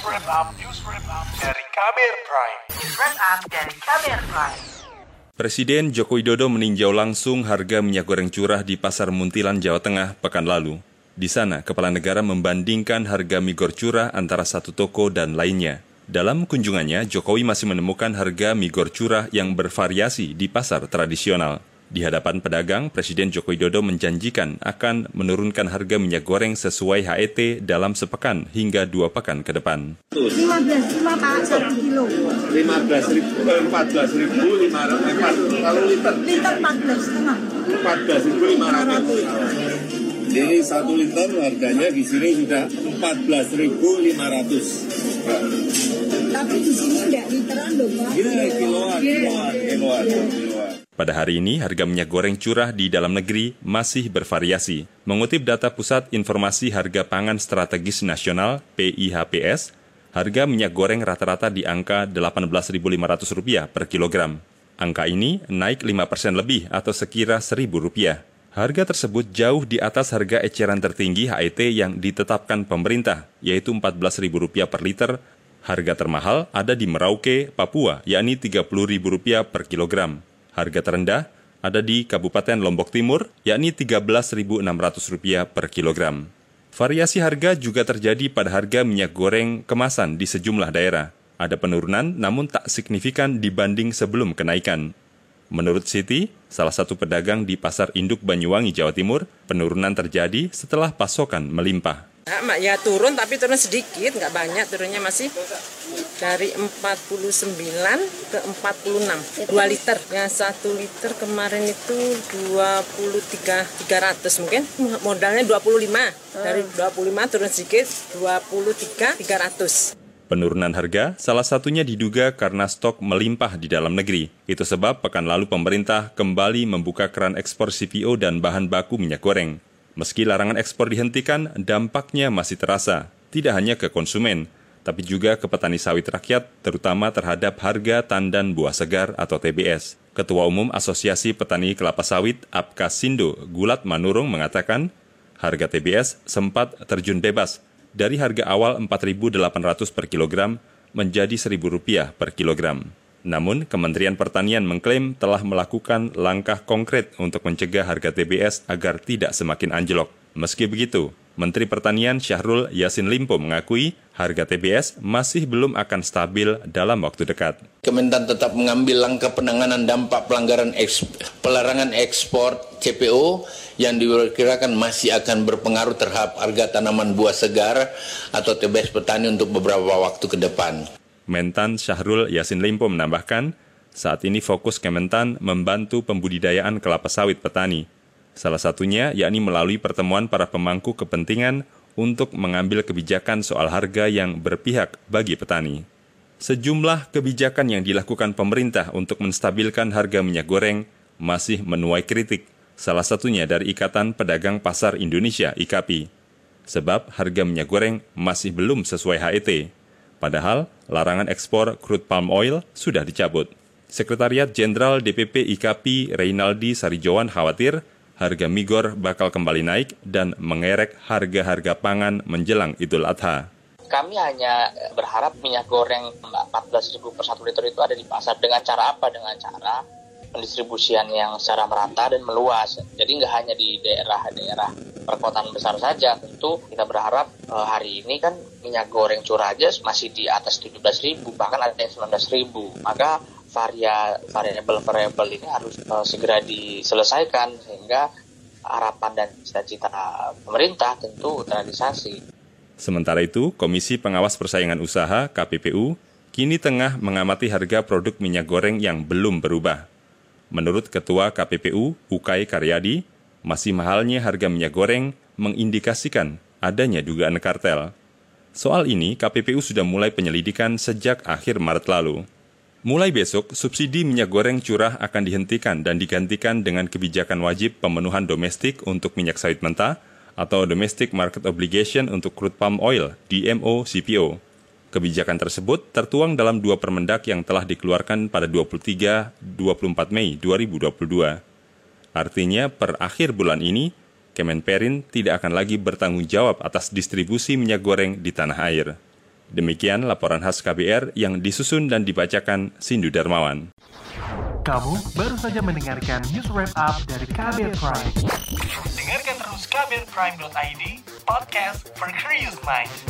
dari Kamer Prime. News dari Kamer Prime. Presiden Joko Widodo meninjau langsung harga minyak goreng curah di Pasar Muntilan, Jawa Tengah pekan lalu. Di sana, kepala negara membandingkan harga mie gor curah antara satu toko dan lainnya. Dalam kunjungannya, Jokowi masih menemukan harga mie gor curah yang bervariasi di pasar tradisional. Di hadapan pedagang, Presiden Joko Widodo menjanjikan akan menurunkan harga minyak goreng sesuai HET dalam sepekan hingga dua pekan ke depan. 15 lima pak satu kilo 15 ribu, eh, 14 ribu 500, kalau liter liter 14 setengah 14 ribu 500. Ini satu liter harganya di sini sudah 14 ribu 500. tapi di sini enggak literan loh pak Ini kiloan, kiloan, kiloan, kiloan. Pada hari ini, harga minyak goreng curah di dalam negeri masih bervariasi. Mengutip data Pusat Informasi Harga Pangan Strategis Nasional (PIHPS), harga minyak goreng rata-rata di angka Rp18.500 per kilogram. Angka ini naik 5 persen lebih atau sekira Rp1.000. Harga tersebut jauh di atas harga eceran tertinggi HET yang ditetapkan pemerintah, yaitu Rp14.000 per liter. Harga termahal ada di Merauke, Papua, yakni Rp30.000 per kilogram. Harga terendah ada di Kabupaten Lombok Timur, yakni Rp13.600 per kilogram. Variasi harga juga terjadi pada harga minyak goreng kemasan di sejumlah daerah. Ada penurunan namun tak signifikan dibanding sebelum kenaikan. Menurut Siti, salah satu pedagang di Pasar Induk Banyuwangi, Jawa Timur, penurunan terjadi setelah pasokan melimpah. Ya, ya turun tapi turun sedikit, nggak banyak turunnya masih dari 49 ke 46 2 liter. Yang 1 liter kemarin itu 23 300 mungkin. Modalnya 25 dari 25 turun sedikit 23 300 Penurunan harga salah satunya diduga karena stok melimpah di dalam negeri. Itu sebab pekan lalu pemerintah kembali membuka keran ekspor CPO dan bahan baku minyak goreng. Meski larangan ekspor dihentikan, dampaknya masih terasa, tidak hanya ke konsumen, tapi juga ke petani sawit rakyat, terutama terhadap harga tandan buah segar atau TBS. Ketua Umum Asosiasi Petani Kelapa Sawit, Apkasindo, Gulat Manurung mengatakan, harga TBS sempat terjun bebas dari harga awal 4.800 per kilogram menjadi Rp1.000 per kilogram. Namun, Kementerian Pertanian mengklaim telah melakukan langkah konkret untuk mencegah harga TBS agar tidak semakin anjlok. Meski begitu, Menteri Pertanian Syahrul Yasin Limpo mengakui harga TBS masih belum akan stabil dalam waktu dekat. Kementan tetap mengambil langkah penanganan dampak pelanggaran eks, pelarangan ekspor CPO yang diperkirakan masih akan berpengaruh terhadap harga tanaman buah segar atau TBS petani untuk beberapa waktu ke depan. Mentan Syahrul Yasin Limpo menambahkan, saat ini fokus Kementan membantu pembudidayaan kelapa sawit petani. Salah satunya yakni melalui pertemuan para pemangku kepentingan untuk mengambil kebijakan soal harga yang berpihak bagi petani. Sejumlah kebijakan yang dilakukan pemerintah untuk menstabilkan harga minyak goreng masih menuai kritik, salah satunya dari Ikatan Pedagang Pasar Indonesia IKAPI. Sebab harga minyak goreng masih belum sesuai HET. Padahal larangan ekspor crude palm oil sudah dicabut. Sekretariat Jenderal DPP IKAPI Reynaldi Sarijowan khawatir harga migor bakal kembali naik dan mengerek harga-harga pangan menjelang Idul Adha. Kami hanya berharap minyak goreng 14.000 per 1 liter itu ada di pasar. Dengan cara apa? Dengan cara pendistribusian yang secara merata dan meluas. Jadi nggak hanya di daerah-daerah perkotaan besar saja. Tentu kita berharap eh, hari ini kan minyak goreng curah aja masih di atas 17.000, bahkan ada yang 19.000. Maka varia variabel-variabel ini harus uh, segera diselesaikan sehingga harapan dan cita-cita pemerintah tentu terrealisasi. Sementara itu, Komisi Pengawas Persaingan Usaha KPPU kini tengah mengamati harga produk minyak goreng yang belum berubah. Menurut Ketua KPPU, Ukay Karyadi, masih mahalnya harga minyak goreng mengindikasikan adanya dugaan kartel. Soal ini, KPPU sudah mulai penyelidikan sejak akhir Maret lalu. Mulai besok, subsidi minyak goreng curah akan dihentikan dan digantikan dengan kebijakan wajib pemenuhan domestik untuk minyak sawit mentah atau Domestic Market Obligation untuk crude palm oil, DMO CPO. Kebijakan tersebut tertuang dalam dua permendak yang telah dikeluarkan pada 23-24 Mei 2022. Artinya, per akhir bulan ini, Kemenperin tidak akan lagi bertanggung jawab atas distribusi minyak goreng di tanah air. Demikian laporan khas KBR yang disusun dan dibacakan Sindu Darmawan. Kamu baru saja mendengarkan news wrap up dari KBR Prime. Dengarkan terus kbrprime.id, podcast for curious mind.